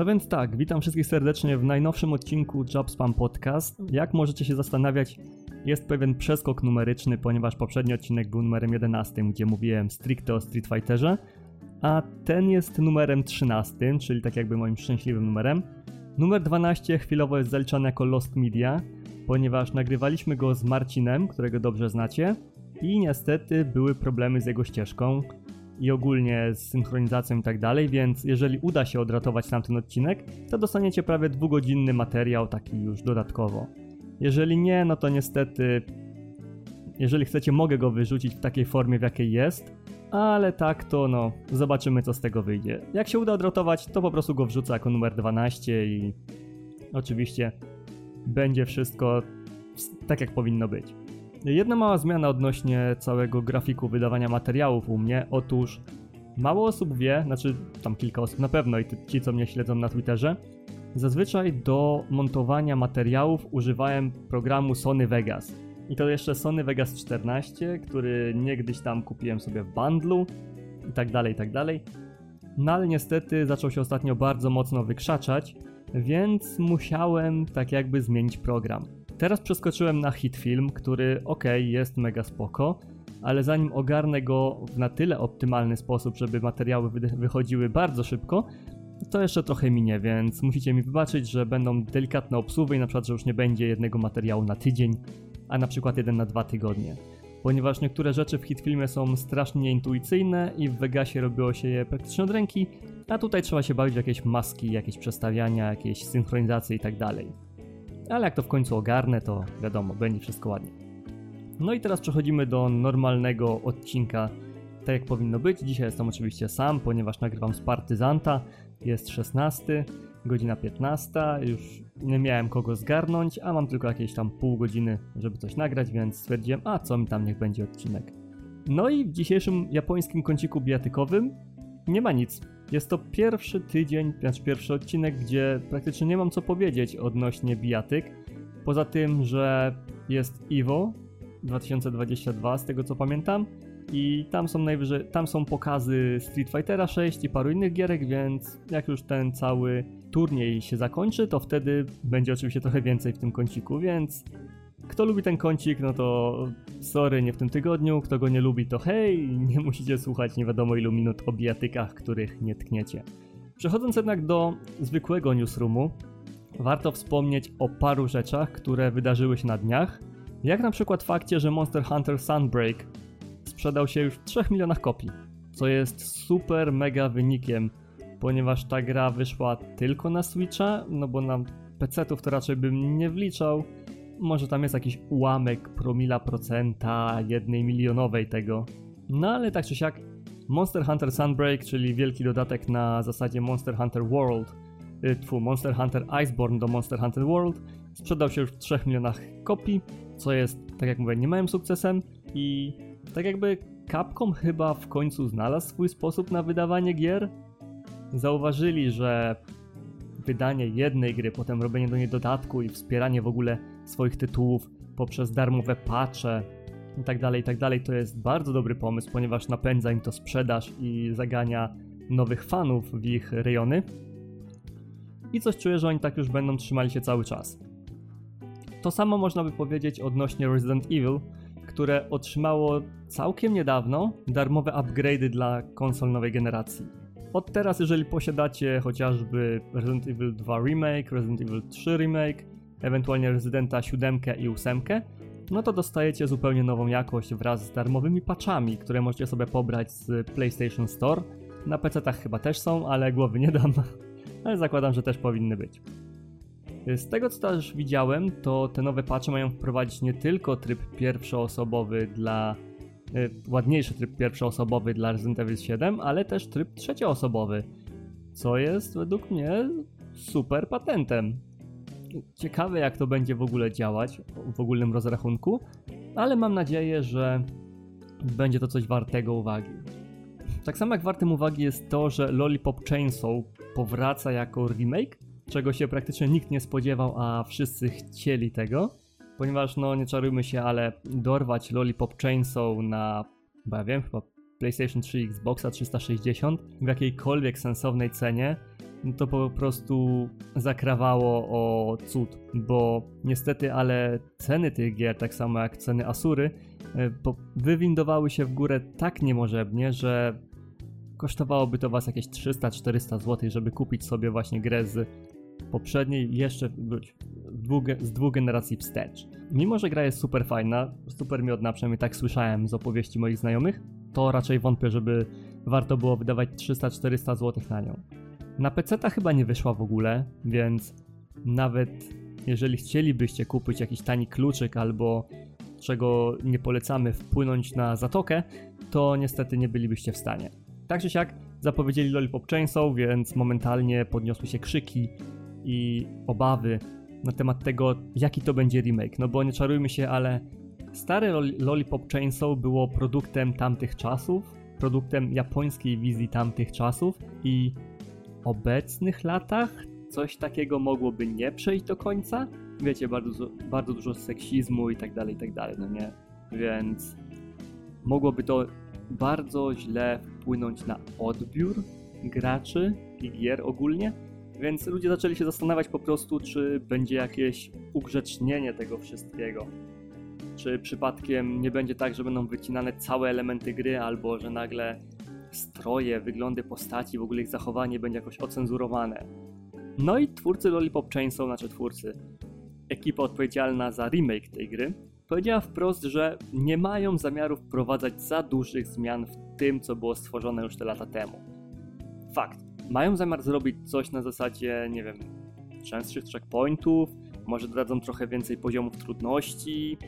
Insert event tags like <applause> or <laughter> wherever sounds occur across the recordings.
No więc tak, witam wszystkich serdecznie w najnowszym odcinku Jobspam Podcast. Jak możecie się zastanawiać, jest pewien przeskok numeryczny, ponieważ poprzedni odcinek był numerem 11, gdzie mówiłem stricte o Street Fighterze, a ten jest numerem 13, czyli tak jakby moim szczęśliwym numerem. Numer 12 chwilowo jest zaliczany jako Lost Media, ponieważ nagrywaliśmy go z Marcinem, którego dobrze znacie, i niestety były problemy z jego ścieżką i ogólnie z synchronizacją i tak dalej, więc jeżeli uda się odratować tamten odcinek, to dostaniecie prawie dwugodzinny materiał, taki już dodatkowo. Jeżeli nie, no to niestety, jeżeli chcecie, mogę go wyrzucić w takiej formie, w jakiej jest, ale tak to no, zobaczymy co z tego wyjdzie. Jak się uda odratować, to po prostu go wrzucę jako numer 12 i oczywiście będzie wszystko tak jak powinno być. Jedna mała zmiana odnośnie całego grafiku wydawania materiałów u mnie. Otóż mało osób wie, znaczy tam kilka osób na pewno i ci co mnie śledzą na Twitterze, zazwyczaj do montowania materiałów używałem programu Sony Vegas. I to jeszcze Sony Vegas 14, który niegdyś tam kupiłem sobie w bundlu i tak dalej, i tak dalej. No ale niestety zaczął się ostatnio bardzo mocno wykrzaczać, więc musiałem tak jakby zmienić program. Teraz przeskoczyłem na Hitfilm, który ok, jest mega spoko, ale zanim ogarnę go w na tyle optymalny sposób, żeby materiały wychodziły bardzo szybko, to jeszcze trochę minie, więc musicie mi wybaczyć, że będą delikatne obsługi i na przykład, że już nie będzie jednego materiału na tydzień, a na przykład jeden na dwa tygodnie. Ponieważ niektóre rzeczy w hitfilmie są strasznie nieintuicyjne i w Vegasie robiło się je praktycznie od ręki, a tutaj trzeba się bawić w jakieś maski, jakieś przestawiania, jakieś synchronizacje i tak. Ale jak to w końcu ogarnę, to wiadomo, będzie wszystko ładnie. No i teraz przechodzimy do normalnego odcinka, tak jak powinno być. Dzisiaj jestem oczywiście sam, ponieważ nagrywam z partyzanta. Jest 16, godzina 15, już nie miałem kogo zgarnąć, a mam tylko jakieś tam pół godziny, żeby coś nagrać, więc stwierdziłem, a co mi tam, niech będzie odcinek. No i w dzisiejszym japońskim kąciku bijatykowym nie ma nic. Jest to pierwszy tydzień, znaczy pierwszy odcinek, gdzie praktycznie nie mam co powiedzieć odnośnie bijatyk. Poza tym, że jest Evo 2022, z tego co pamiętam. I tam są najwyżej, tam są pokazy Street Fightera 6 i paru innych gierek, więc jak już ten cały turniej się zakończy, to wtedy będzie oczywiście trochę więcej w tym kąciku, więc kto lubi ten kącik, no to sorry, nie w tym tygodniu. Kto go nie lubi, to hej, nie musicie słuchać nie wiadomo ilu minut o bijatykach, których nie tkniecie. Przechodząc jednak do zwykłego newsroomu, warto wspomnieć o paru rzeczach, które wydarzyły się na dniach, jak na przykład fakcie, że Monster Hunter Sunbreak sprzedał się już w 3 milionach kopii, co jest super mega wynikiem, ponieważ ta gra wyszła tylko na Switcha, no bo na PC-ów to raczej bym nie wliczał, może tam jest jakiś ułamek promila procenta jednej milionowej tego. No ale tak czy siak, Monster Hunter Sunbreak, czyli wielki dodatek na zasadzie Monster Hunter World, y, tfu, Monster Hunter Iceborne do Monster Hunter World, sprzedał się już w 3 milionach kopii, co jest, tak jak mówię, niemałym sukcesem i tak jakby Capcom chyba w końcu znalazł swój sposób na wydawanie gier. Zauważyli, że wydanie jednej gry, potem robienie do niej dodatku i wspieranie w ogóle swoich tytułów poprzez darmowe patche i tak dalej, i tak to jest bardzo dobry pomysł, ponieważ napędza im to sprzedaż i zagania nowych fanów w ich rejony. I coś czuję, że oni tak już będą trzymali się cały czas. To samo można by powiedzieć odnośnie Resident Evil, które otrzymało całkiem niedawno darmowe upgrade'y dla konsol nowej generacji. Od teraz, jeżeli posiadacie chociażby Resident Evil 2 Remake, Resident Evil 3 Remake, ewentualnie Residenta 7 i 8, no to dostajecie zupełnie nową jakość wraz z darmowymi patchami, które możecie sobie pobrać z PlayStation Store. Na PC-tach chyba też są, ale głowy nie dam, <laughs> ale zakładam, że też powinny być. Z tego co też widziałem, to te nowe patche mają wprowadzić nie tylko tryb pierwszoosobowy dla y, ładniejszy tryb pierwszoosobowy dla Resident Evil 7, ale też tryb trzecioosobowy, co jest według mnie super patentem ciekawe jak to będzie w ogóle działać w ogólnym rozrachunku, ale mam nadzieję, że będzie to coś wartego uwagi. Tak samo jak wartym uwagi jest to, że Lollipop Chainsaw powraca jako remake, czego się praktycznie nikt nie spodziewał, a wszyscy chcieli tego, ponieważ no nie czarujmy się, ale dorwać Lollipop Chainsaw na, bo ja wiem, chyba PlayStation 3 Xboxa 360 w jakiejkolwiek sensownej cenie to po prostu zakrawało o cud, bo niestety, ale ceny tych gier, tak samo jak ceny Asury, e, wywindowały się w górę tak niemożebnie, że kosztowałoby to was jakieś 300-400 zł, żeby kupić sobie właśnie grę z poprzedniej, jeszcze z dwóch generacji wstecz. Mimo, że gra jest super fajna, super miodna, przynajmniej tak słyszałem z opowieści moich znajomych, to raczej wątpię, żeby warto było wydawać 300-400 zł na nią. Na PC ta chyba nie wyszła w ogóle, więc nawet jeżeli chcielibyście kupić jakiś tani kluczyk albo czego nie polecamy wpłynąć na zatokę, to niestety nie bylibyście w stanie. Tak czy siak zapowiedzieli Lollipop Chainsaw, więc momentalnie podniosły się krzyki i obawy na temat tego, jaki to będzie remake. No bo nie czarujmy się, ale stare Lollipop Chainsaw było produktem tamtych czasów, produktem japońskiej wizji tamtych czasów i obecnych latach coś takiego mogłoby nie przejść do końca. Wiecie, bardzo, bardzo dużo seksizmu i tak dalej, i tak dalej, no nie? Więc mogłoby to bardzo źle wpłynąć na odbiór graczy i gier ogólnie. Więc ludzie zaczęli się zastanawiać po prostu, czy będzie jakieś ugrzecznienie tego wszystkiego. Czy przypadkiem nie będzie tak, że będą wycinane całe elementy gry, albo że nagle stroje, wyglądy postaci, w ogóle ich zachowanie będzie jakoś ocenzurowane. No i twórcy Lollipop Chainsaw, znaczy twórcy, ekipa odpowiedzialna za remake tej gry, powiedziała wprost, że nie mają zamiaru wprowadzać za dużych zmian w tym, co było stworzone już te lata temu. Fakt. Mają zamiar zrobić coś na zasadzie, nie wiem, częstszych checkpointów, może dodadzą trochę więcej poziomów trudności,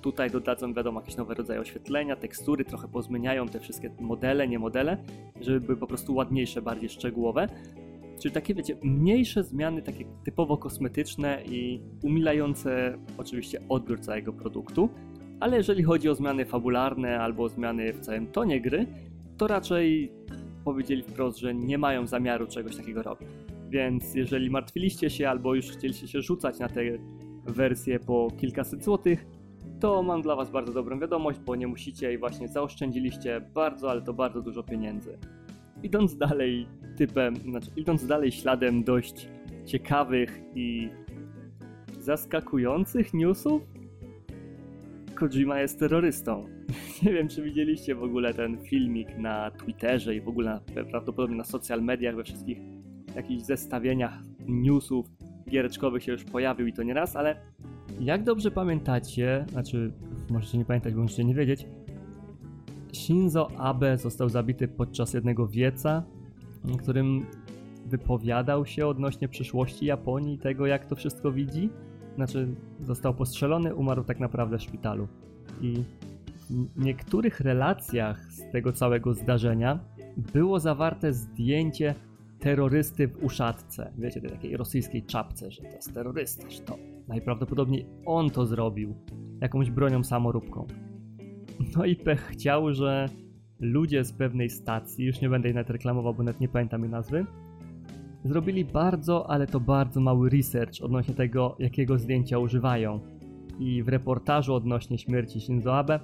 Tutaj dodadzą, wiadomo, jakieś nowe rodzaje oświetlenia, tekstury, trochę pozmieniają te wszystkie modele, nie modele, żeby były po prostu ładniejsze, bardziej szczegółowe. Czyli takie, wiecie, mniejsze zmiany, takie typowo kosmetyczne i umilające oczywiście odbiór całego produktu. Ale jeżeli chodzi o zmiany fabularne albo zmiany w całym tonie gry, to raczej powiedzieli wprost, że nie mają zamiaru czegoś takiego robić. Więc jeżeli martwiliście się albo już chcieliście się rzucać na te wersje po kilkaset złotych, to mam dla Was bardzo dobrą wiadomość, bo nie musicie i właśnie zaoszczędziliście bardzo, ale to bardzo dużo pieniędzy. Idąc dalej typem, znaczy idąc dalej śladem dość ciekawych i zaskakujących newsów, Kojima jest terrorystą. <laughs> Nie wiem, czy widzieliście w ogóle ten filmik na Twitterze i w ogóle na, prawdopodobnie na social mediach, we wszystkich jakichś zestawieniach newsów giereczkowych się już pojawił i to nie raz, ale jak dobrze pamiętacie, znaczy możecie nie pamiętać, bo możecie nie wiedzieć, Shinzo Abe został zabity podczas jednego wieca, w którym wypowiadał się odnośnie przyszłości Japonii tego, jak to wszystko widzi. Znaczy, został postrzelony, umarł tak naprawdę w szpitalu. I w niektórych relacjach z tego całego zdarzenia było zawarte zdjęcie terrorysty w uszatce. Wiecie, tej takiej rosyjskiej czapce, że to jest terrorysta, że to najprawdopodobniej on to zrobił jakąś bronią samoróbką. No i pech chciał, że ludzie z pewnej stacji, już nie będę jej nawet reklamował, bo nawet nie pamiętam jej nazwy, zrobili bardzo, ale to bardzo mały research odnośnie tego, jakiego zdjęcia używają. I w reportażu odnośnie śmierci Shinzo Abe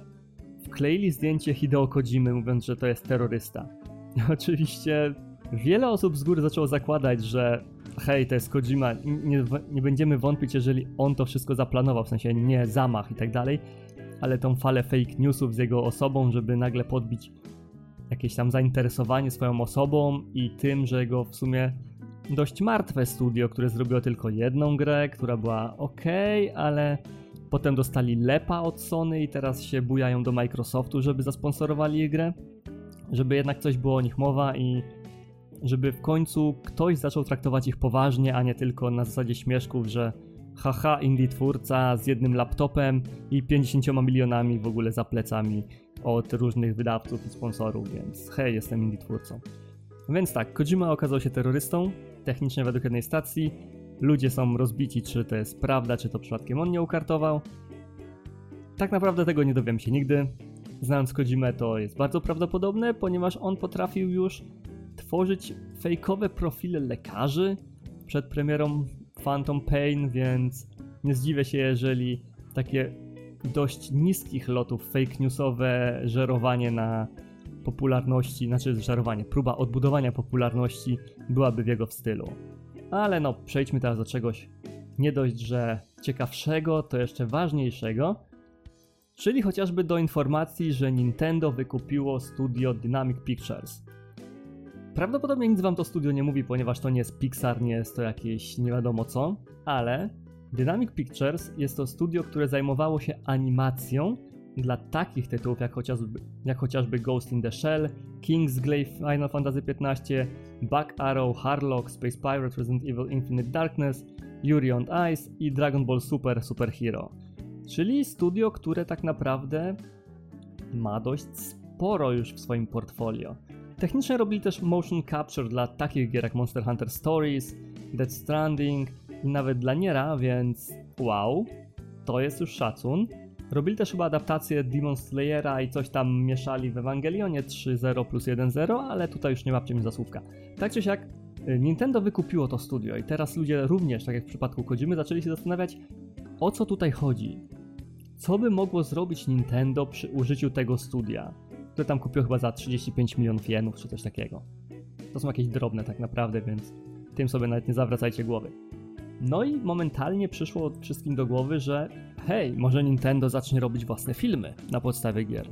wkleili zdjęcie Hideo Kojimy, mówiąc, że to jest terrorysta. <laughs> Oczywiście Wiele osób z góry zaczęło zakładać, że hej, to jest Kojima, nie, nie będziemy wątpić, jeżeli on to wszystko zaplanował, w sensie nie zamach i tak dalej, ale tą falę fake newsów z jego osobą, żeby nagle podbić jakieś tam zainteresowanie swoją osobą i tym, że jego w sumie dość martwe studio, które zrobiło tylko jedną grę, która była ok, ale potem dostali lepa od Sony i teraz się bujają do Microsoftu, żeby zasponsorowali ich grę, żeby jednak coś było o nich mowa i żeby w końcu ktoś zaczął traktować ich poważnie, a nie tylko na zasadzie śmieszków, że haha, indie twórca z jednym laptopem i 50 milionami w ogóle za plecami od różnych wydawców i sponsorów, więc hej, jestem indie twórcą. Więc tak, Kojima okazał się terrorystą, technicznie według jednej stacji. Ludzie są rozbici, czy to jest prawda, czy to przypadkiem on nie ukartował. Tak naprawdę tego nie dowiem się nigdy. Znając Kojimę to jest bardzo prawdopodobne, ponieważ on potrafił już tworzyć fejkowe profile lekarzy przed premierą Phantom Pain, więc nie zdziwię się, jeżeli takie dość niskich lotów fake newsowe żerowanie na popularności, znaczy zczarowanie, próba odbudowania popularności byłaby w jego stylu. Ale no, przejdźmy teraz do czegoś nie dość, że ciekawszego, to jeszcze ważniejszego, czyli chociażby do informacji, że Nintendo wykupiło studio Dynamic Pictures. Prawdopodobnie nic wam to studio nie mówi, ponieważ to nie jest Pixar, nie jest to jakieś nie wiadomo co, ale Dynamic Pictures jest to studio, które zajmowało się animacją dla takich tytułów jak chociażby, jak chociażby Ghost in the Shell, Kingsglaive Final Fantasy XV, Back Arrow, Harlock, Space Pirate, Resident Evil Infinite Darkness, Yuri on Ice i Dragon Ball Super Super Hero. Czyli studio, które tak naprawdę ma dość sporo już w swoim portfolio. Technicznie robili też motion capture dla takich gier jak Monster Hunter Stories, Dead Stranding i nawet dla Niera, więc wow, to jest już szacun. Robili też chyba adaptację Demon Slayera i coś tam mieszali w Ewangelionie 3.0 plus 1.0, ale tutaj już nie łapcie mi za słówka. Tak czy siak, y, Nintendo wykupiło to studio i teraz ludzie również, tak jak w przypadku Kodzimy, zaczęli się zastanawiać, o co tutaj chodzi. Co by mogło zrobić Nintendo przy użyciu tego studia, które tam kupiło chyba za 35 milionów jenów czy coś takiego. To są jakieś drobne tak naprawdę, więc tym sobie nawet nie zawracajcie głowy. No i momentalnie przyszło wszystkim do głowy, że hej, może Nintendo zacznie robić własne filmy na podstawie gier.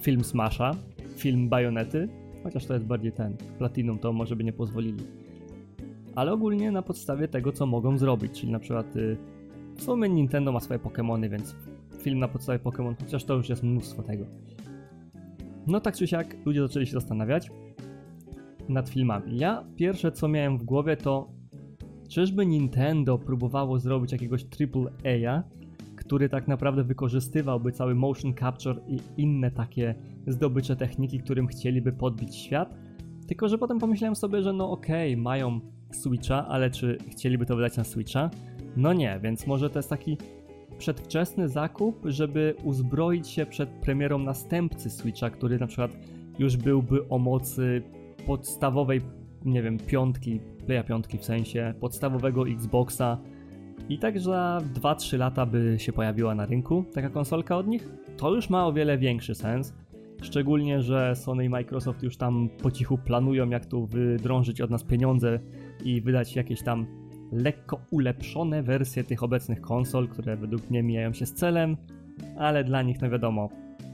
Film Smasha, film Bajonety, chociaż to jest bardziej ten, Platinum to może by nie pozwolili. Ale ogólnie na podstawie tego, co mogą zrobić, czyli na przykład y, w sumie Nintendo ma swoje Pokémony, więc film na podstawie Pokémon, chociaż to już jest mnóstwo tego. No tak czy siak ludzie zaczęli się zastanawiać nad filmami. Ja pierwsze co miałem w głowie to czyżby Nintendo próbowało zrobić jakiegoś AAA, który tak naprawdę wykorzystywałby cały motion capture i inne takie zdobycze techniki, którym chcieliby podbić świat. Tylko, że potem pomyślałem sobie, że no okej, okay, mają Switcha, ale czy chcieliby to wydać na Switcha? No nie, więc może to jest taki przedwczesny zakup, żeby uzbroić się przed premierą następcy Switcha, który na przykład już byłby o mocy podstawowej, nie wiem, piątki, Playa piątki w sensie, podstawowego Xboxa, i tak za 2-3 lata by się pojawiła na rynku taka konsolka od nich, to już ma o wiele większy sens. Szczególnie, że Sony i Microsoft już tam po cichu planują, jak tu wydrążyć od nas pieniądze i wydać jakieś tam lekko ulepszone wersje tych obecnych konsol, które według mnie mijają się z celem, ale dla nich, no wiadomo,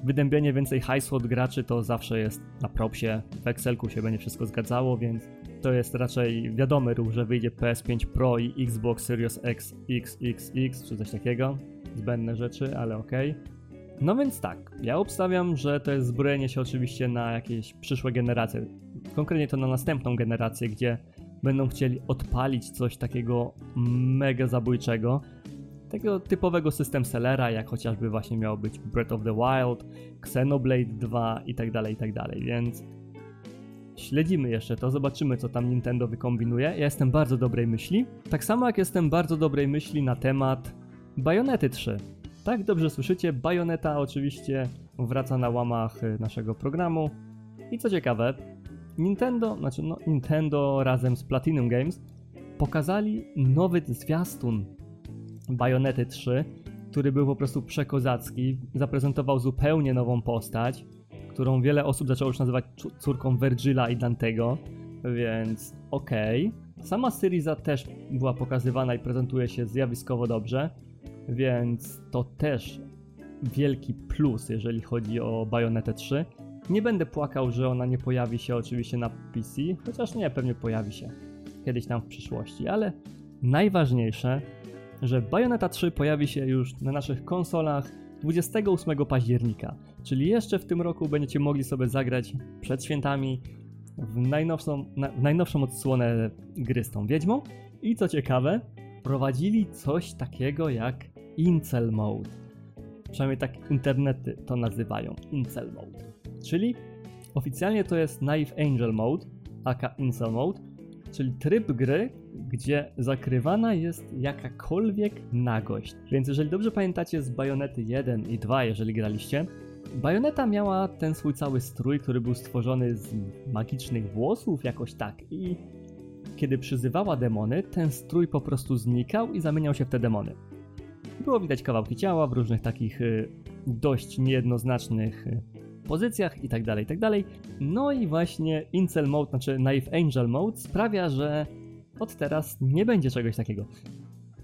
wydębienie więcej hajsu od graczy to zawsze jest na propsie. W Excelku się będzie wszystko zgadzało, więc to jest raczej wiadomy ruch, że wyjdzie PS5 Pro i Xbox Series X, XXX czy coś takiego. Zbędne rzeczy, ale okej. Okay. No więc tak, ja obstawiam, że to jest zbrojenie się oczywiście na jakieś przyszłe generacje. Konkretnie to na następną generację, gdzie będą chcieli odpalić coś takiego mega zabójczego. Takiego typowego system sellera, jak chociażby właśnie miał być Breath of the Wild, Xenoblade 2 i tak dalej, i tak dalej, więc Śledzimy jeszcze to, zobaczymy co tam Nintendo wykombinuje. Ja jestem bardzo dobrej myśli. Tak samo jak jestem bardzo dobrej myśli na temat Bajonety 3. Tak, dobrze słyszycie, Bajoneta oczywiście wraca na łamach y, naszego programu. I co ciekawe, Nintendo, znaczy no Nintendo razem z Platinum Games pokazali nowy zwiastun Bajonety 3, który był po prostu przekozacki, zaprezentował zupełnie nową postać którą wiele osób zaczęło już nazywać córką Virgila i Dantego, więc okej. Okay. Sama Syriza też była pokazywana i prezentuje się zjawiskowo dobrze, więc to też wielki plus, jeżeli chodzi o Bayonetę 3. Nie będę płakał, że ona nie pojawi się oczywiście na PC, chociaż nie, pewnie pojawi się kiedyś tam w przyszłości, ale najważniejsze, że Bayonetta 3 pojawi się już na naszych konsolach 28 października, czyli jeszcze w tym roku będziecie mogli sobie zagrać przed świętami w najnowszą, na, w najnowszą odsłonę gry z tą wiedźmą. I co ciekawe, prowadzili coś takiego jak Incel Mode. Przynajmniej tak internety to nazywają, Incel Mode. Czyli oficjalnie to jest Naive Angel Mode, aka Incel Mode, czyli tryb gry, gdzie zakrywana jest jakakolwiek nagość. Więc jeżeli dobrze pamiętacie z Bajonety 1 i 2, jeżeli graliście, Bajoneta miała ten swój cały strój, który był stworzony z magicznych włosów, jakoś tak. I kiedy przyzywała demony, ten strój po prostu znikał i zamieniał się w te demony. Było widać kawałki ciała w różnych takich y, dość niejednoznacznych y, pozycjach i tak dalej, i tak. No i właśnie Incel Mode, znaczy Knife Angel Mode sprawia, że od teraz nie będzie czegoś takiego.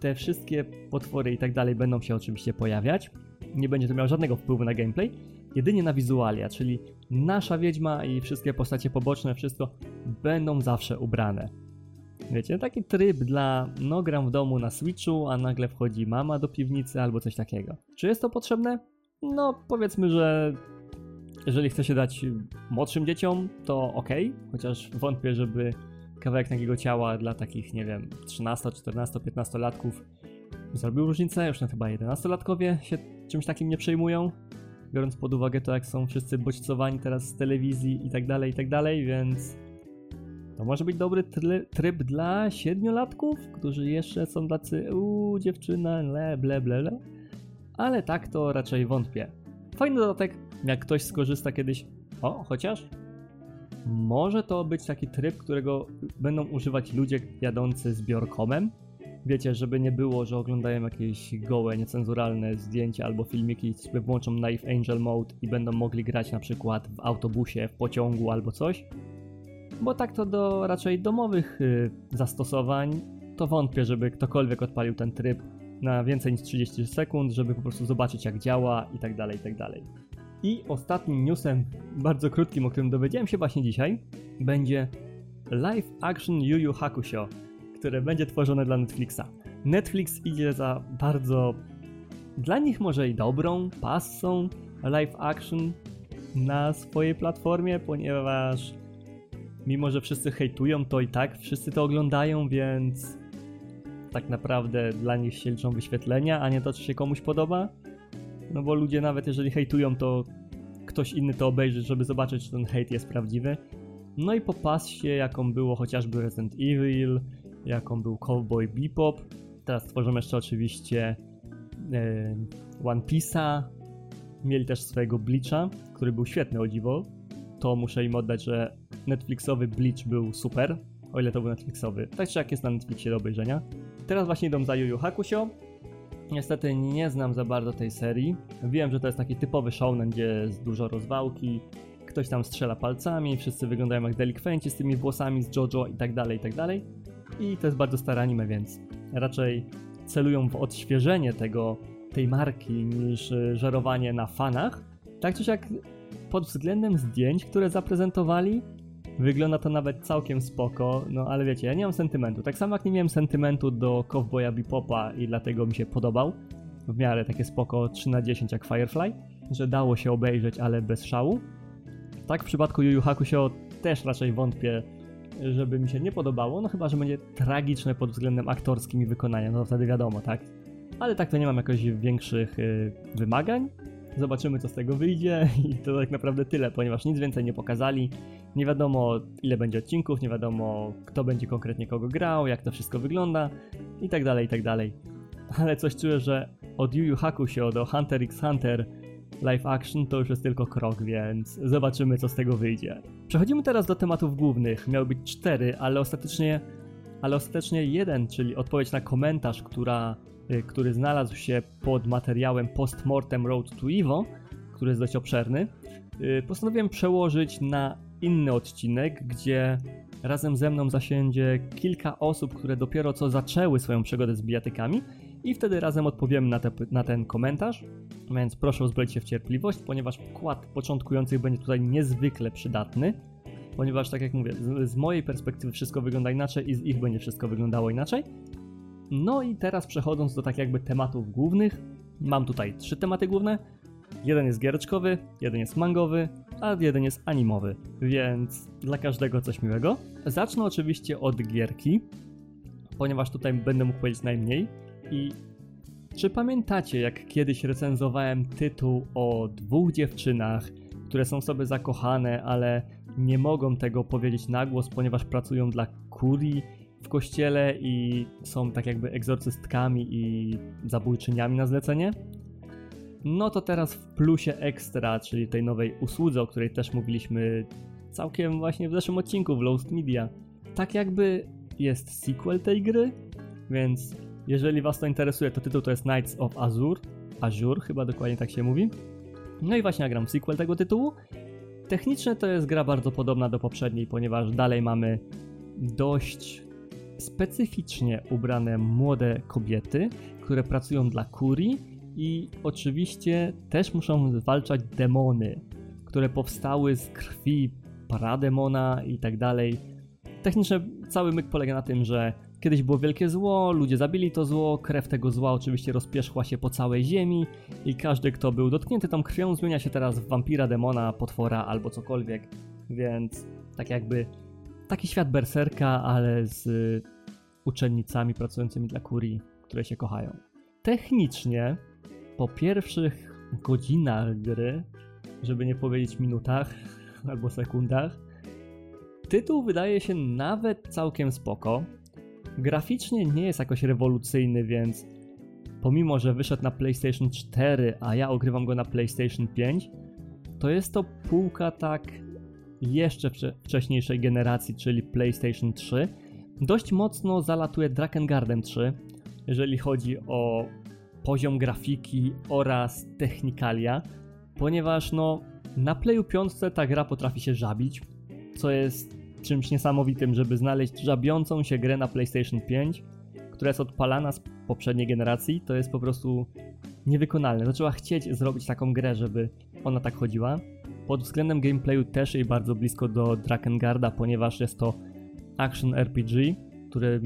Te wszystkie potwory i tak będą się oczywiście pojawiać. Nie będzie to miało żadnego wpływu na gameplay, jedynie na wizualia, czyli nasza wiedźma i wszystkie postacie poboczne, wszystko będą zawsze ubrane. Wiecie, taki tryb dla no gram w domu na Switchu, a nagle wchodzi mama do piwnicy albo coś takiego. Czy jest to potrzebne? No, powiedzmy, że jeżeli chce się dać młodszym dzieciom, to ok, chociaż wątpię, żeby kawałek takiego ciała dla takich, nie wiem, 13, 14, 15 latków zrobił różnicę. Już na chyba 11-latkowie się czymś takim nie przejmują, biorąc pod uwagę to, jak są wszyscy bodźcowani teraz z telewizji i tak dalej, i tak dalej, więc to może być dobry tryb dla siedmiolatków, którzy jeszcze są tacy, uuu, dziewczyna, le, ble, ble, ble. Ale tak to raczej wątpię. Fajny dodatek, jak ktoś skorzysta kiedyś, o, chociaż może to być taki tryb, którego będą używać ludzie jadący z biorkomem. Wiecie, żeby nie było, że oglądają jakieś gołe, niecenzuralne zdjęcia albo filmiki, sobie włączą Knife Angel Mode i będą mogli grać na przykład w autobusie, w pociągu albo coś. Bo tak to do raczej domowych y, zastosowań, to wątpię, żeby ktokolwiek odpalił ten tryb na więcej niż 30 sekund, żeby po prostu zobaczyć jak działa i tak dalej, i tak dalej. I ostatnim newsem, bardzo krótkim, o którym dowiedziałem się właśnie dzisiaj, będzie live action Yu Yu Hakusho, które będzie tworzone dla Netflixa. Netflix idzie za bardzo, dla nich może i dobrą, passą live action na swojej platformie, ponieważ mimo, że wszyscy hejtują to i tak, wszyscy to oglądają, więc tak naprawdę dla nich się liczą wyświetlenia, a nie to, czy się komuś podoba. No bo ludzie nawet jeżeli hejtują, to ktoś inny to obejrzy, żeby zobaczyć, czy ten hejt jest prawdziwy. No i po pasie, jaką było chociażby Resident Evil, jaką był Cowboy Bebop. Teraz tworzymy jeszcze oczywiście e, One Piece'a. Mieli też swojego Bleacha, który był świetny o dziwo. To muszę im oddać, że Netflixowy Bleach był super, o ile to był Netflixowy. Tak czy jak jest na Netflixie do obejrzenia. Teraz właśnie idą za Yu Yu. Niestety nie znam za bardzo tej serii. Wiem, że to jest taki typowy shounen, gdzie jest dużo rozwałki, ktoś tam strzela palcami, wszyscy wyglądają jak delikwenci z tymi włosami z JoJo i tak dalej, i tak dalej. I to jest bardzo stare anime, więc raczej celują w odświeżenie tego, tej marki niż e, żerowanie na fanach. Tak czy siak pod względem zdjęć, które zaprezentowali, Wygląda to nawet całkiem spoko, no ale wiecie, ja nie mam sentymentu. Tak samo jak nie miałem sentymentu do Cowboya Bepopa i dlatego mi się podobał. W miarę takie spoko 3 na 10 jak Firefly, że dało się obejrzeć, ale bez szału. Tak w przypadku Yu Yu Hakusho też raczej wątpię, żeby mi się nie podobało, no chyba, że będzie tragiczne pod względem aktorskim i wykonania, no to wtedy wiadomo, tak? Ale tak to nie mam jakoś większych y, wymagań. Zobaczymy, co z tego wyjdzie <laughs> i to tak naprawdę tyle, ponieważ nic więcej nie pokazali. Nie wiadomo, ile będzie odcinków, nie wiadomo, kto będzie konkretnie kogo grał, jak to wszystko wygląda i tak dalej, i tak dalej. <laughs> Ale coś czuję, że od Yu Yu Hakusho do Hunter x Hunter live action to już jest tylko krok, więc zobaczymy, co z tego wyjdzie. Przechodzimy teraz do tematów głównych. Miały być cztery, ale ostatecznie, ale ostatecznie jeden, czyli odpowiedź na komentarz, która który znalazł się pod materiałem Postmortem Road to Evo, który jest dość obszerny, y, postanowiłem przełożyć na inny odcinek, gdzie razem ze mną zasiędzie kilka osób, które dopiero co zaczęły swoją przygodę z bijatykami i wtedy razem odpowiemy na, te, na ten komentarz, więc proszę uzbroić się w cierpliwość, ponieważ wkład początkujących będzie tutaj niezwykle przydatny, ponieważ tak jak mówię, z, z mojej perspektywy wszystko wygląda inaczej i z ich będzie wszystko wyglądało inaczej, no i teraz przechodząc do tak jakby tematów głównych, mam tutaj trzy tematy główne. Jeden jest giereczkowy, jeden jest mangowy, a jeden jest animowy, więc dla każdego coś miłego. Zacznę oczywiście od gierki, ponieważ tutaj będę mógł powiedzieć najmniej. I czy pamiętacie, jak kiedyś recenzowałem tytuł o dwóch dziewczynach, które są sobie zakochane, ale nie mogą tego powiedzieć na głos, ponieważ pracują dla kurii w kościele i są tak jakby egzorcystkami i zabójczyniami na zlecenie. No to teraz w plusie ekstra, czyli tej nowej usłudze, o której też mówiliśmy całkiem właśnie w zeszłym odcinku w Lost Media. Tak jakby jest sequel tej gry, więc jeżeli was to interesuje, to tytuł to jest Knights of Azure. Azure chyba dokładnie tak się mówi. No i właśnie nagram sequel tego tytułu. Technicznie to jest gra bardzo podobna do poprzedniej, ponieważ dalej mamy dość specyficznie ubrane młode kobiety, które pracują dla kurii i oczywiście też muszą zwalczać demony, które powstały z krwi parademona i tak dalej. Technicznie cały myk polega na tym, że kiedyś było wielkie zło, ludzie zabili to zło, krew tego zła oczywiście rozpierzchła się po całej ziemi i każdy, kto był dotknięty tą krwią, zmienia się teraz w wampira, demona, potwora albo cokolwiek. Więc tak jakby taki świat berserka, ale z uczennicami pracującymi dla kurii, które się kochają. Technicznie po pierwszych godzinach gry, żeby nie powiedzieć minutach <laughs> albo sekundach, tytuł wydaje się nawet całkiem spoko. Graficznie nie jest jakoś rewolucyjny, więc pomimo, że wyszedł na PlayStation 4, a ja ogrywam go na PlayStation 5, to jest to półka tak jeszcze wcześniejszej generacji, czyli PlayStation 3. Dość mocno zalatuje Drakengardem 3, jeżeli chodzi o poziom grafiki oraz technikalia, ponieważ no na Playu 5 ta gra potrafi się żabić, co jest czymś niesamowitym, żeby znaleźć żabiącą się grę na PlayStation 5, która jest odpalana z poprzedniej generacji, to jest po prostu niewykonalne. Zaczęła chcieć zrobić taką grę, żeby ona tak chodziła. Pod względem gameplayu też jej bardzo blisko do Drakengarda, ponieważ jest to action RPG, który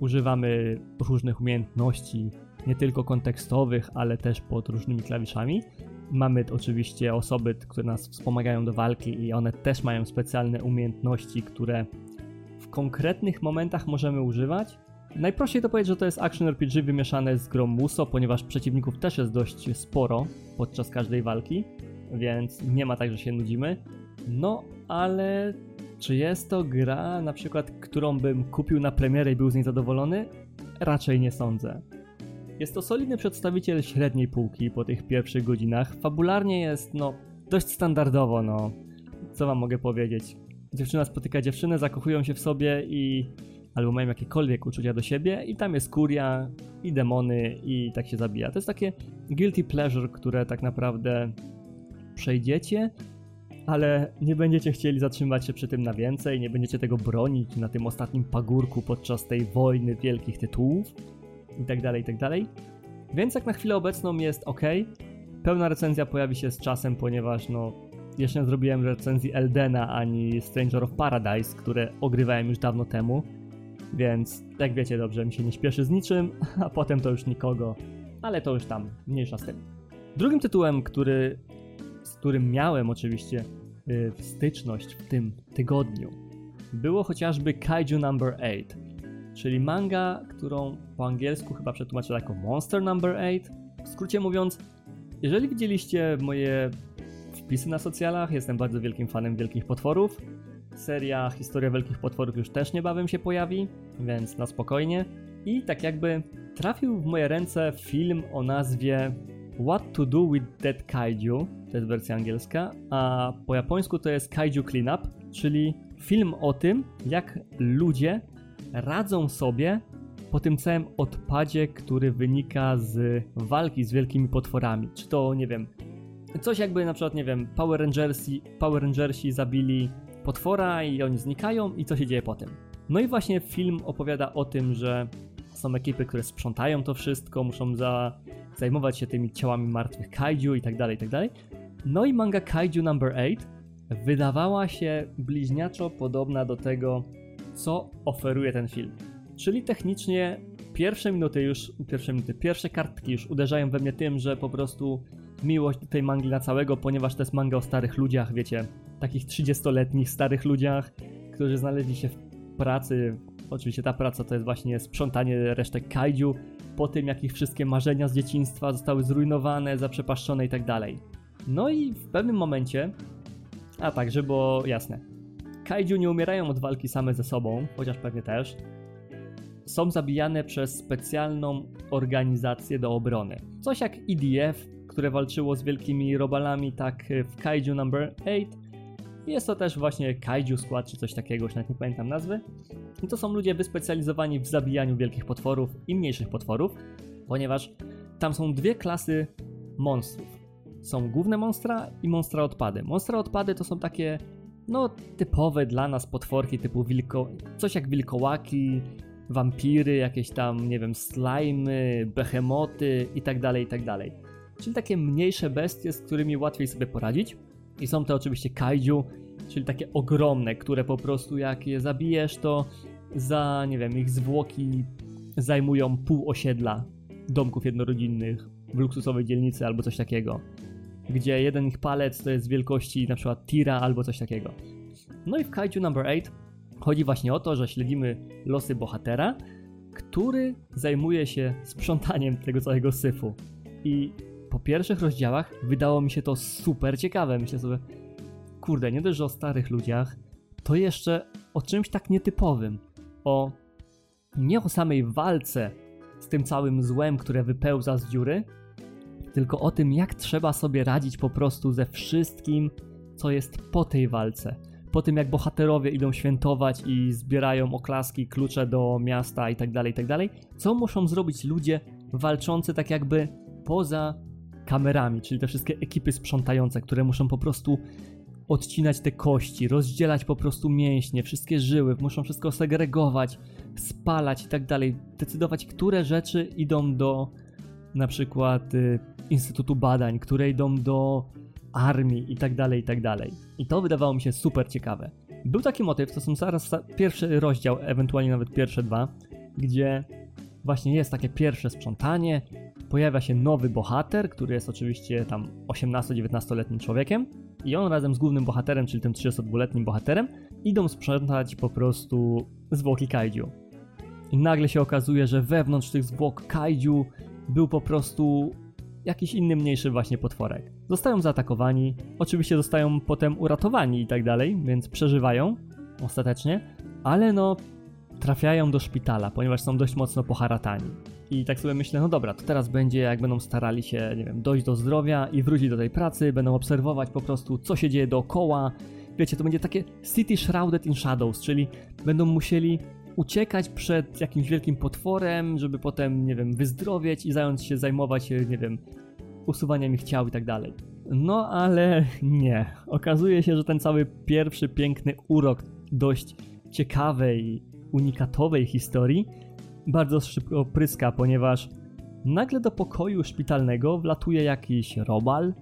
używamy różnych umiejętności, nie tylko kontekstowych, ale też pod różnymi klawiszami. Mamy oczywiście osoby, które nas wspomagają do walki i one też mają specjalne umiejętności, które w konkretnych momentach możemy używać. Najprościej to powiedzieć, że to jest action RPG wymieszane z grą Muso, ponieważ przeciwników też jest dość sporo podczas każdej walki, więc nie ma tak, że się nudzimy. No, ale czy jest to gra, na przykład, którą bym kupił na premierę i był z niej zadowolony? Raczej nie sądzę. Jest to solidny przedstawiciel średniej półki po tych pierwszych godzinach. Fabularnie jest, no, dość standardowo, no. Co wam mogę powiedzieć? Dziewczyna spotyka dziewczynę, zakochują się w sobie i albo mają jakiekolwiek uczucia do siebie i tam jest kuria i demony i tak się zabija. To jest takie guilty pleasure, które tak naprawdę przejdziecie, ale nie będziecie chcieli zatrzymać się przy tym na więcej, nie będziecie tego bronić na tym ostatnim pagórku podczas tej wojny wielkich tytułów i tak dalej, i tak. Więc jak na chwilę obecną jest ok. Pełna recenzja pojawi się z czasem, ponieważ no jeszcze nie zrobiłem recenzji Eldena ani Stranger of Paradise, które ogrywałem już dawno temu. Więc jak wiecie dobrze, mi się nie śpieszy z niczym, <laughs> a potem to już nikogo, ale to już tam, mniejsza z tym. Drugim tytułem, który, z którym miałem oczywiście yy, styczność w tym tygodniu, było chociażby Kaiju Number 8 czyli manga, którą po angielsku chyba przetłumaczył jako Monster Number 8. W skrócie mówiąc, jeżeli widzieliście moje wpisy na socjalach, jestem bardzo wielkim fanem wielkich potworów. Seria Historia Wielkich Potworów już też niebawem się pojawi, więc na spokojnie. I tak jakby trafił w moje ręce film o nazwie What to do with Dead Kaiju, to jest wersja angielska, a po japońsku to jest Kaiju Cleanup, czyli film o tym, jak ludzie radzą sobie po tym całym odpadzie, który wynika z walki z wielkimi potworami. Czy to, nie wiem, coś jakby na przykład, nie wiem, Power Rangersi, Power Rangersi zabili potwora i oni znikają i co się dzieje potem. No i właśnie film opowiada o tym, że są ekipy, które sprzątają to wszystko, muszą za, zajmować się tymi ciałami martwych kaiju i tak dalej, i tak dalej. No i manga Kaiju Number 8 wydawała się bliźniaczo podobna do tego, co oferuje ten film. Czyli technicznie pierwsze minuty już, pierwsze minuty, pierwsze kartki już uderzają we mnie tym, że po prostu miłość do tej mangi na całego, ponieważ to jest manga o starych ludziach, wiecie, takich 30-letnich starych ludziach, którzy znaleźli się w pracy. Oczywiście ta praca to jest właśnie sprzątanie resztek kaiju, po tym jak ich wszystkie marzenia z dzieciństwa zostały zrujnowane, zaprzepaszczone i tak dalej. No i w pewnym momencie, a także, bo jasne, kaiju nie umierają od walki same ze sobą, chociaż pewnie też. Są zabijane przez specjalną organizację do obrony. Coś jak EDF, które walczyło z wielkimi robalami, tak w Kaiju Number 8. Jest to też właśnie Kaiju Squad, czy coś takiego, już nawet nie pamiętam nazwy. I to są ludzie wyspecjalizowani w zabijaniu wielkich potworów i mniejszych potworów, ponieważ tam są dwie klasy monstrów. są główne monstra i monstra odpady. Monstra odpady to są takie no typowe dla nas potworki typu wilko, coś jak wilkołaki, wampiry, jakieś tam, nie wiem, slimy, behemoty i tak dalej, i tak. Czyli takie mniejsze bestie, z którymi łatwiej sobie poradzić. I są to oczywiście kaiju, czyli takie ogromne, które po prostu jak je zabijesz, to za, nie wiem, ich zwłoki zajmują pół osiedla domków jednorodzinnych w luksusowej dzielnicy albo coś takiego. Gdzie jeden ich palec to jest wielkości na przykład tira albo coś takiego. No i w Kaiju Number 8 chodzi właśnie o to, że śledzimy losy bohatera, który zajmuje się sprzątaniem tego całego syfu. I po pierwszych rozdziałach wydało mi się to super ciekawe. Myślę sobie, kurde, nie dość, że o starych ludziach, to jeszcze o czymś tak nietypowym. O nie o samej walce z tym całym złem, które wypełza z dziury, tylko o tym, jak trzeba sobie radzić po prostu ze wszystkim, co jest po tej walce. Po tym, jak bohaterowie idą świętować i zbierają oklaski, klucze do miasta i tak dalej, i tak co muszą zrobić ludzie walczący tak jakby poza kamerami, czyli te wszystkie ekipy sprzątające, które muszą po prostu odcinać te kości, rozdzielać po prostu mięśnie, wszystkie żyły, muszą wszystko segregować, spalać i tak dalej, decydować, które rzeczy idą do na przykład y, Instytutu Badań, które idą do armii i tak dalej, i tak dalej. I to wydawało mi się super ciekawe. Był taki motyw, to są zaraz pierwszy rozdział, ewentualnie nawet pierwsze dwa, gdzie właśnie jest takie pierwsze sprzątanie, pojawia się nowy bohater, który jest oczywiście tam 18-19-letnim człowiekiem i on razem z głównym bohaterem, czyli tym 32-letnim bohaterem, idą sprzątać po prostu zwłoki kaiju. I nagle się okazuje, że wewnątrz tych zwłok kaiju był po prostu jakiś inny mniejszy właśnie potworek. Zostają zaatakowani, oczywiście zostają potem uratowani i tak dalej, więc przeżywają ostatecznie, ale no trafiają do szpitala, ponieważ są dość mocno poharatani. I tak sobie myślę, no dobra, to teraz będzie jak będą starali się, nie wiem, dojść do zdrowia i wrócić do tej pracy, będą obserwować po prostu, co się dzieje dookoła. Wiecie, to będzie takie City Shrouded in Shadows, czyli będą musieli uciekać przed jakimś wielkim potworem, żeby potem, nie wiem, wyzdrowieć i zająć się, zajmować się, nie wiem, usuwaniem ich ciał i tak dalej. No ale nie. Okazuje się, że ten cały pierwszy piękny urok dość ciekawej, unikatowej historii bardzo szybko pryska, ponieważ nagle do pokoju szpitalnego wlatuje jakiś robal,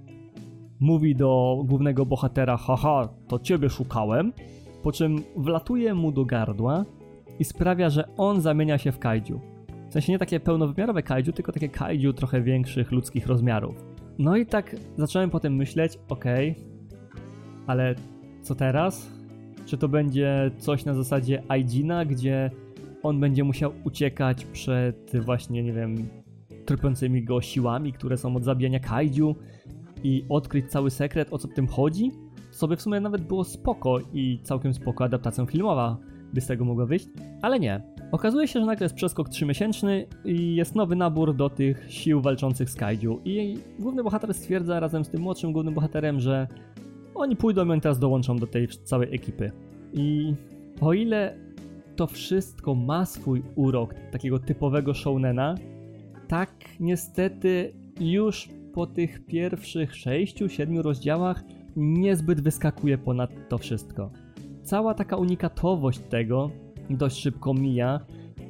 mówi do głównego bohatera, haha, to ciebie szukałem, po czym wlatuje mu do gardła i sprawia, że on zamienia się w kaiju. W sensie nie takie pełnowymiarowe kaiju, tylko takie kaiju trochę większych ludzkich rozmiarów. No i tak zacząłem potem myśleć, okej, okay, ale co teraz? Czy to będzie coś na zasadzie Aijina, gdzie on będzie musiał uciekać przed właśnie, nie wiem, trupiącymi go siłami, które są od zabijania kaiju i odkryć cały sekret, o co w tym chodzi? Sobie w sumie nawet było spoko i całkiem spoko adaptacja filmowa by z tego mogła wyjść, ale nie. Okazuje się, że nagle jest przeskok 3-miesięczny i jest nowy nabór do tych sił walczących z kaiju i główny bohater stwierdza razem z tym młodszym głównym bohaterem, że oni pójdą i oni teraz dołączą do tej całej ekipy. I o ile to wszystko ma swój urok takiego typowego shounena, tak niestety już po tych pierwszych 6-7 rozdziałach niezbyt wyskakuje ponad to wszystko. Cała taka unikatowość tego dość szybko mija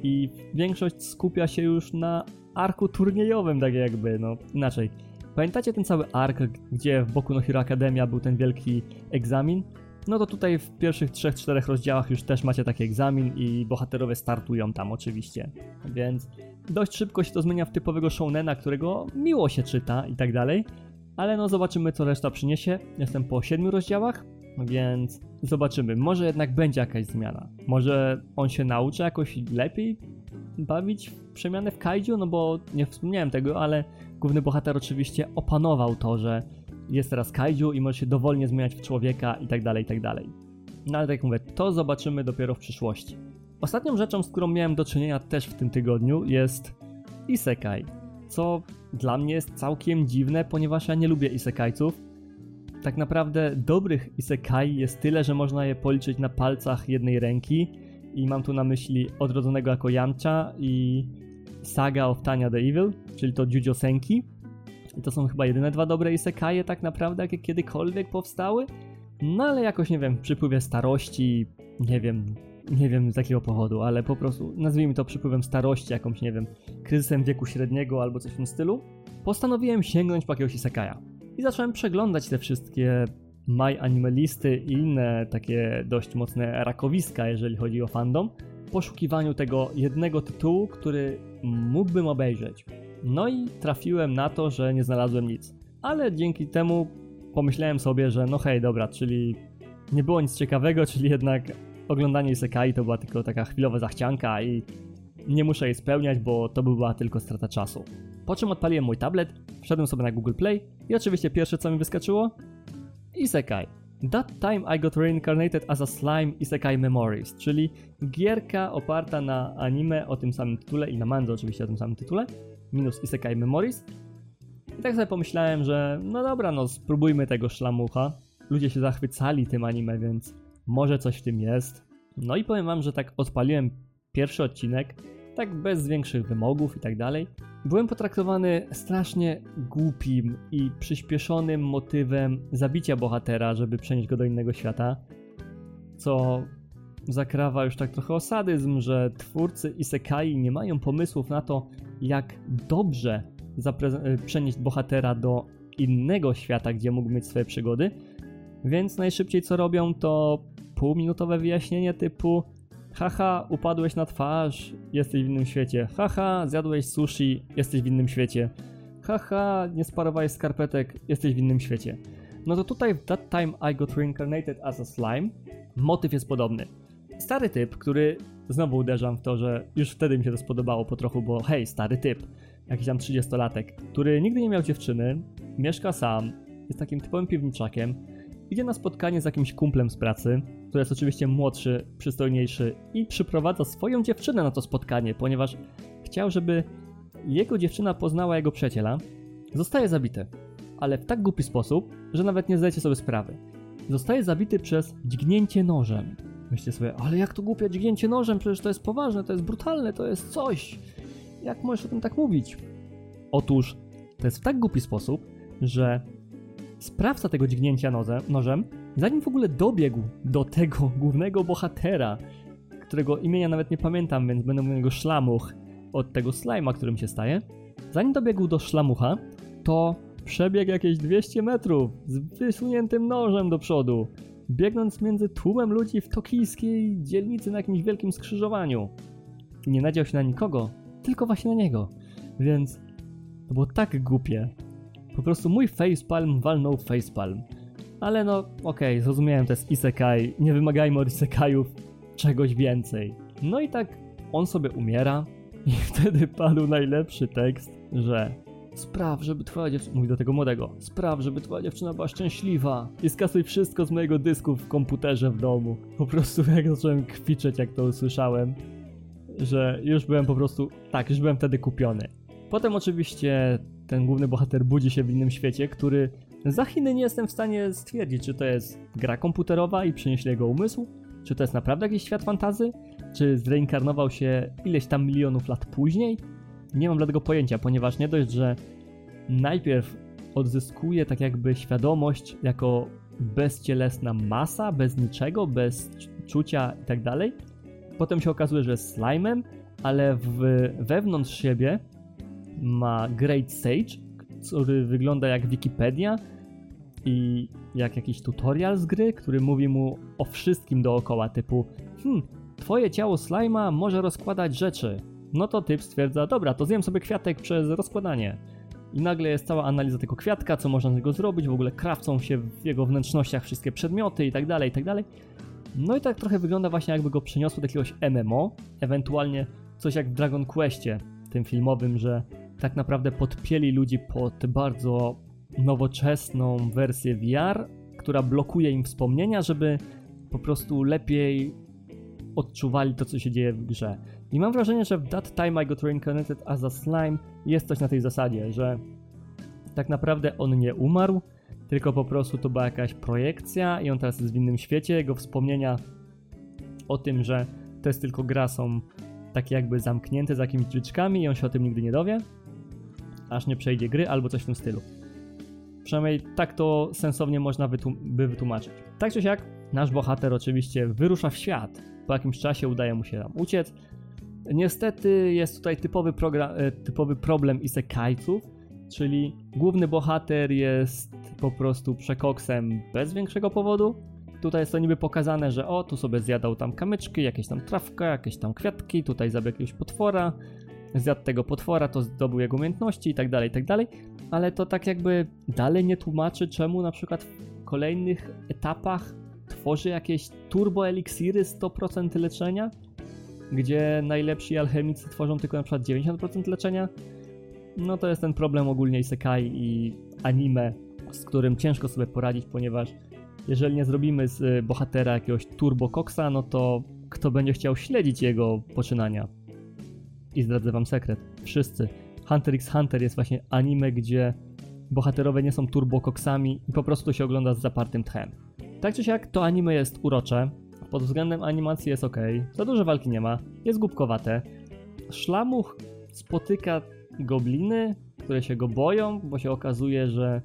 i większość skupia się już na arku turniejowym, tak jakby, no inaczej. Pamiętacie ten cały ark, gdzie w boku No Hero Academia był ten wielki egzamin? No to tutaj w pierwszych 3-4 rozdziałach już też macie taki egzamin i bohaterowie startują tam oczywiście. Więc dość szybko się to zmienia w typowego shounena, którego miło się czyta i tak dalej. Ale no zobaczymy co reszta przyniesie. Jestem po 7 rozdziałach, więc zobaczymy. Może jednak będzie jakaś zmiana. Może on się nauczy jakoś lepiej bawić w przemianę w kaiju, no bo nie wspomniałem tego, ale główny bohater oczywiście opanował to, że jest teraz kaiju i może się dowolnie zmieniać w człowieka i tak dalej, i tak dalej. No ale tak jak mówię, to zobaczymy dopiero w przyszłości. Ostatnią rzeczą, z którą miałem do czynienia też w tym tygodniu jest isekai, co dla mnie jest całkiem dziwne, ponieważ ja nie lubię isekajców. Tak naprawdę dobrych isekai jest tyle, że można je policzyć na palcach jednej ręki i mam tu na myśli Odrodzonego jako Yamcha i Saga of Tanya the Evil, czyli to Jujyo Senki, To są chyba jedyne dwa dobre isekaje tak naprawdę, jakie kiedykolwiek powstały. No ale jakoś, nie wiem, przypływie starości, nie wiem, nie wiem z jakiego powodu, ale po prostu nazwijmy to przypływem starości, jakąś, nie wiem, kryzysem wieku średniego albo coś w tym stylu, postanowiłem sięgnąć po jakiegoś isekaja. I zacząłem przeglądać te wszystkie My Animalisty i inne takie dość mocne rakowiska, jeżeli chodzi o fandom, w poszukiwaniu tego jednego tytułu, który mógłbym obejrzeć. No i trafiłem na to, że nie znalazłem nic. Ale dzięki temu pomyślałem sobie, że no hej, dobra, czyli nie było nic ciekawego, czyli jednak oglądanie Isekai to była tylko taka chwilowa zachcianka i nie muszę jej spełniać, bo to by była tylko strata czasu. Po czym odpaliłem mój tablet, wszedłem sobie na Google Play i oczywiście pierwsze co mi wyskoczyło Isekai. That time I got reincarnated as a slime Isekai Memories, czyli gierka oparta na anime o tym samym tytule i na manzo oczywiście o tym samym tytule, minus Isekai Memories. I tak sobie pomyślałem, że no dobra, no spróbujmy tego szlamucha. Ludzie się zachwycali tym anime, więc może coś w tym jest. No i powiem wam, że tak odpaliłem pierwszy odcinek, tak bez większych wymogów i tak dalej. Byłem potraktowany strasznie głupim i przyspieszonym motywem zabicia bohatera, żeby przenieść go do innego świata, co zakrawa już tak trochę osadyzm, że twórcy Isekai nie mają pomysłów na to, jak dobrze przenieść bohatera do innego świata, gdzie mógł mieć swoje przygody, więc najszybciej co robią to półminutowe wyjaśnienie typu Haha, upadłeś na twarz, jesteś w innym świecie. Haha, zjadłeś sushi, jesteś w innym świecie. Haha, nie sparowałeś skarpetek, jesteś w innym świecie. No to tutaj w That Time I Got Reincarnated as a Slime motyw jest podobny. Stary typ, który znowu uderzam w to, że już wtedy mi się to spodobało po trochu, bo hej, stary typ, jakiś tam 30-latek, który nigdy nie miał dziewczyny, mieszka sam, jest takim typowym piwniczakiem, idzie na spotkanie z jakimś kumplem z pracy, który jest oczywiście młodszy, przystojniejszy i przyprowadza swoją dziewczynę na to spotkanie, ponieważ chciał, żeby jego dziewczyna poznała jego przyjaciela. Zostaje zabity, ale w tak głupi sposób, że nawet nie zdajecie sobie sprawy. Zostaje zabity przez dźgnięcie nożem. Myślcie sobie, ale jak to głupie dźgnięcie nożem? Przecież to jest poważne, to jest brutalne, to jest coś. Jak możesz o tym tak mówić? Otóż to jest w tak głupi sposób, że sprawca tego dźgnięcia nożem, zanim w ogóle dobiegł do tego głównego bohatera, którego imienia nawet nie pamiętam, więc będę mówił go szlamuch od tego slajma, którym się staje, zanim dobiegł do szlamucha, to przebiegł jakieś 200 metrów z wysuniętym nożem do przodu, biegnąc między tłumem ludzi w tokijskiej dzielnicy na jakimś wielkim skrzyżowaniu. Nie nadział się na nikogo, tylko właśnie na niego. Więc to było tak głupie, po prostu mój facepalm walnął facepalm. Ale no, okej, okay, zrozumiałem, to jest isekai, nie wymagajmy od isekajów czegoś więcej. No i tak on sobie umiera i <laughs> wtedy padł najlepszy tekst, że Spraw, żeby twoja dziewczyna, mówi do tego młodego, spraw, żeby twoja dziewczyna była szczęśliwa i skasuj wszystko z mojego dysku w komputerze w domu. Po prostu <laughs> jak zacząłem kwiczeć, jak to usłyszałem, że już byłem po prostu, tak, już byłem wtedy kupiony. Potem oczywiście ten główny bohater budzi się w innym świecie, który za Chiny nie jestem w stanie stwierdzić, czy to jest gra komputerowa i przynieśli jego umysł, czy to jest naprawdę jakiś świat fantazy, czy zreinkarnował się ileś tam milionów lat później. Nie mam dlatego pojęcia, ponieważ nie dość, że najpierw odzyskuje tak jakby świadomość jako bezcielesna masa, bez niczego, bez czucia i tak dalej. Potem się okazuje, że jest slime'em, ale w, wewnątrz siebie ma Great Sage, który wygląda jak Wikipedia i jak jakiś tutorial z gry, który mówi mu o wszystkim dookoła, typu hmm, twoje ciało slajma może rozkładać rzeczy. No to typ stwierdza, dobra, to zjem sobie kwiatek przez rozkładanie. I nagle jest cała analiza tego kwiatka, co można z niego zrobić, w ogóle krawcą się w jego wnętrznościach wszystkie przedmioty i tak dalej, i tak dalej. No i tak trochę wygląda właśnie jakby go przeniosło do jakiegoś MMO, ewentualnie coś jak w Dragon Questie, tym filmowym, że tak naprawdę podpieli ludzi pod bardzo nowoczesną wersję VR, która blokuje im wspomnienia, żeby po prostu lepiej odczuwali to, co się dzieje w grze. I mam wrażenie, że w That Time I Got Reincarnated as a Slime jest coś na tej zasadzie, że tak naprawdę on nie umarł, tylko po prostu to była jakaś projekcja i on teraz jest w innym świecie. Jego wspomnienia o tym, że to jest tylko gra są takie jakby zamknięte za jakimiś drzwiczkami i on się o tym nigdy nie dowie. aż nie przejdzie gry albo coś w tym stylu. Przynajmniej tak to sensownie można wytłum- by wytłumaczyć. Tak czy siak, nasz bohater oczywiście wyrusza w świat. Po jakimś czasie udaje mu się tam uciec. Niestety jest tutaj typowy, e, typowy problem isekajców, czyli główny bohater jest po prostu przekoksem bez większego powodu. Tutaj jest to niby pokazane, że o, tu sobie zjadał tam kamyczki, jakieś tam trawka, jakieś tam kwiatki, tutaj zabił jakiegoś potwora, zjadł tego potwora, to zdobył jego umiejętności i tak dalej, i tak dalej, ale to tak jakby dalej nie tłumaczy, czemu na przykład w kolejnych etapach tworzy jakieś turbo eliksiry 100% leczenia, gdzie najlepsi alchemicy tworzą tylko na przykład 90% leczenia. No to jest ten problem ogólnie isekai i anime, z którym ciężko sobie poradzić, ponieważ jeżeli nie zrobimy z y, bohatera jakiegoś turbo koksa, no to kto będzie chciał śledzić jego poczynania? I zdradzę wam sekret. Wszyscy. Hunter x Hunter jest właśnie anime, gdzie bohaterowie nie są turbokoksami i po prostu się ogląda z zapartym tchem. Tak czy siak, to anime jest urocze. Pod względem animacji jest ok. Za dużo walki nie ma. Jest głupkowate. Szlamuch spotyka gobliny, które się go boją, bo się okazuje, że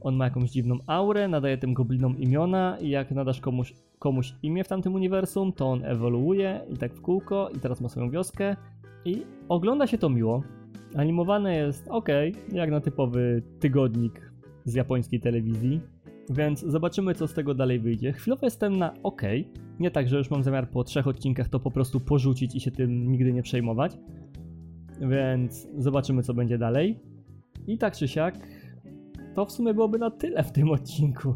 on ma jakąś dziwną aurę, nadaje tym goblinom imiona i jak nadasz komuś, komuś imię w tamtym uniwersum, to on ewoluuje i tak w kółko i teraz ma swoją wioskę i ogląda się to miło. Animowane jest ok, jak na typowy tygodnik z japońskiej telewizji, więc zobaczymy co z tego dalej wyjdzie. Chwilowo jestem na ok, nie tak, że już mam zamiar po trzech odcinkach to po prostu porzucić i się tym nigdy nie przejmować, więc zobaczymy co będzie dalej. I tak czy siak, to w sumie byłoby na tyle w tym odcinku.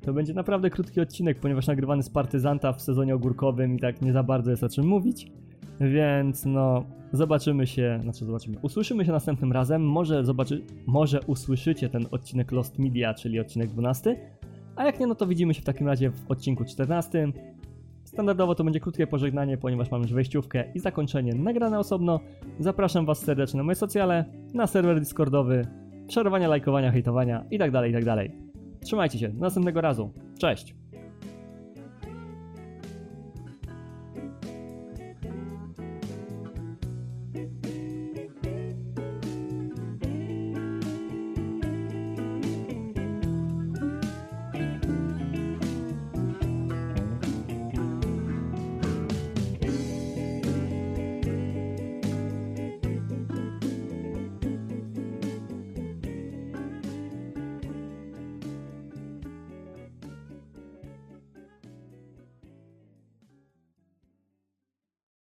To będzie naprawdę krótki odcinek, ponieważ nagrywany z partyzanta w sezonie ogórkowym i tak nie za bardzo jest o czym mówić. Więc no, zobaczymy się, znaczy zobaczymy, usłyszymy się następnym razem. Może zobaczy, może usłyszycie ten odcinek Lost Media, czyli odcinek 12. A jak nie, no to widzimy się w takim razie w odcinku 14. Standardowo to będzie krótkie pożegnanie, ponieważ mam już wejściówkę i zakończenie nagrane osobno. Zapraszam Was serdecznie na moje socjale, na serwer Discordowy, szerowania, lajkowania, hejtowania i tak dalej, i tak. Trzymajcie się, do następnego razu. Cześć!